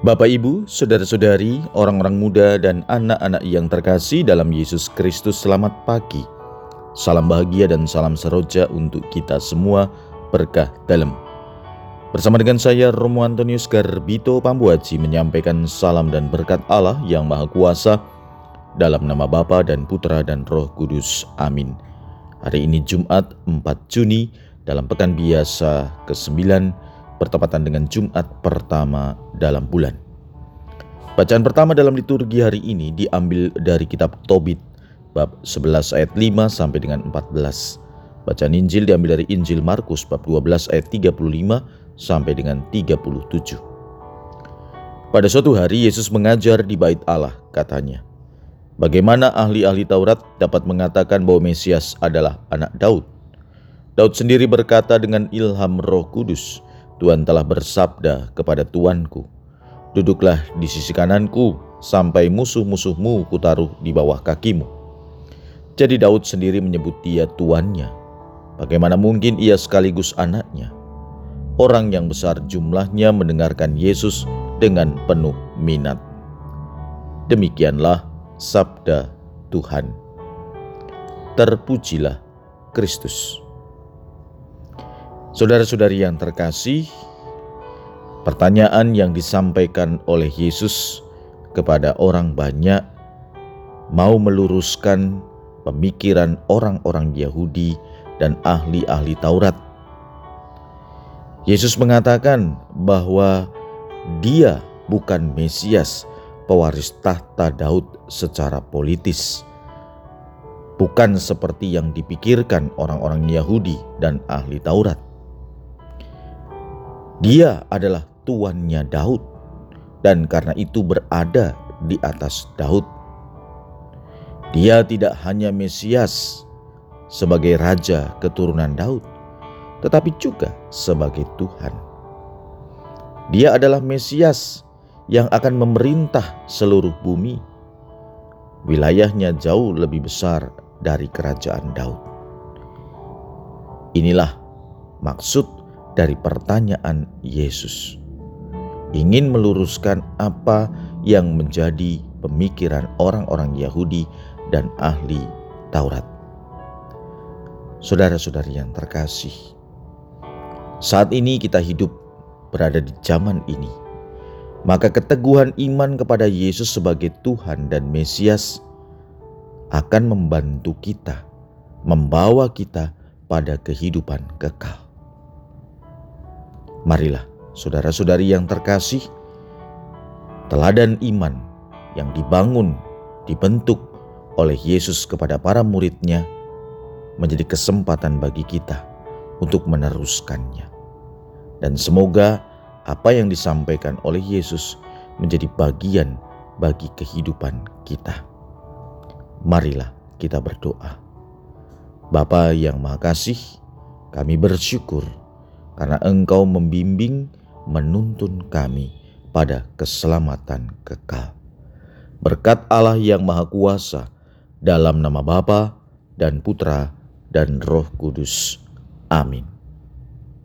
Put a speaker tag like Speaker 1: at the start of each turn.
Speaker 1: Bapak, Ibu, saudara-saudari, orang-orang muda, dan anak-anak yang terkasih dalam Yesus Kristus, selamat pagi. Salam bahagia dan salam seroja untuk kita semua, berkah dalam. Bersama dengan saya, Romo Antonius Garbito Pambuaji, menyampaikan salam dan berkat Allah yang Maha Kuasa, dalam nama Bapa dan Putra dan Roh Kudus. Amin. Hari ini Jumat 4 Juni, dalam pekan biasa ke-9, bertepatan dengan Jumat pertama dalam bulan. Bacaan pertama dalam liturgi hari ini diambil dari kitab Tobit bab 11 ayat 5 sampai dengan 14. Bacaan Injil diambil dari Injil Markus bab 12 ayat 35 sampai dengan 37. Pada suatu hari Yesus mengajar di bait Allah, katanya, Bagaimana ahli-ahli Taurat dapat mengatakan bahwa Mesias adalah anak Daud? Daud sendiri berkata dengan ilham roh kudus, Tuhan telah bersabda kepada Tuanku, Duduklah di sisi kananku sampai musuh-musuhmu kutaruh di bawah kakimu. Jadi Daud sendiri menyebut dia tuannya. Bagaimana mungkin ia sekaligus anaknya? Orang yang besar jumlahnya mendengarkan Yesus dengan penuh minat. Demikianlah sabda Tuhan. Terpujilah Kristus. Saudara-saudari yang terkasih, pertanyaan yang disampaikan oleh Yesus kepada orang banyak mau meluruskan pemikiran orang-orang Yahudi dan ahli-ahli Taurat. Yesus mengatakan bahwa Dia bukan Mesias, pewaris tahta Daud secara politis bukan seperti yang dipikirkan orang-orang Yahudi dan ahli Taurat. Dia adalah tuannya Daud dan karena itu berada di atas Daud. Dia tidak hanya Mesias sebagai raja keturunan Daud, tetapi juga sebagai Tuhan. Dia adalah Mesias yang akan memerintah seluruh bumi. Wilayahnya jauh lebih besar dari kerajaan Daud. Inilah maksud dari pertanyaan Yesus. Ingin meluruskan apa yang menjadi pemikiran orang-orang Yahudi dan ahli Taurat. Saudara-saudari yang terkasih, saat ini kita hidup berada di zaman ini, maka keteguhan iman kepada Yesus sebagai Tuhan dan Mesias akan membantu kita, membawa kita pada kehidupan kekal. Marilah, saudara-saudari yang terkasih, teladan iman yang dibangun, dibentuk oleh Yesus kepada para muridnya menjadi kesempatan bagi kita untuk meneruskannya. Dan semoga apa yang disampaikan oleh Yesus menjadi bagian bagi kehidupan kita. Marilah kita berdoa. Bapa yang Maha Kasih, kami bersyukur karena Engkau membimbing, menuntun kami pada keselamatan kekal. Berkat Allah yang Maha Kuasa, dalam nama Bapa dan Putra dan Roh Kudus. Amin.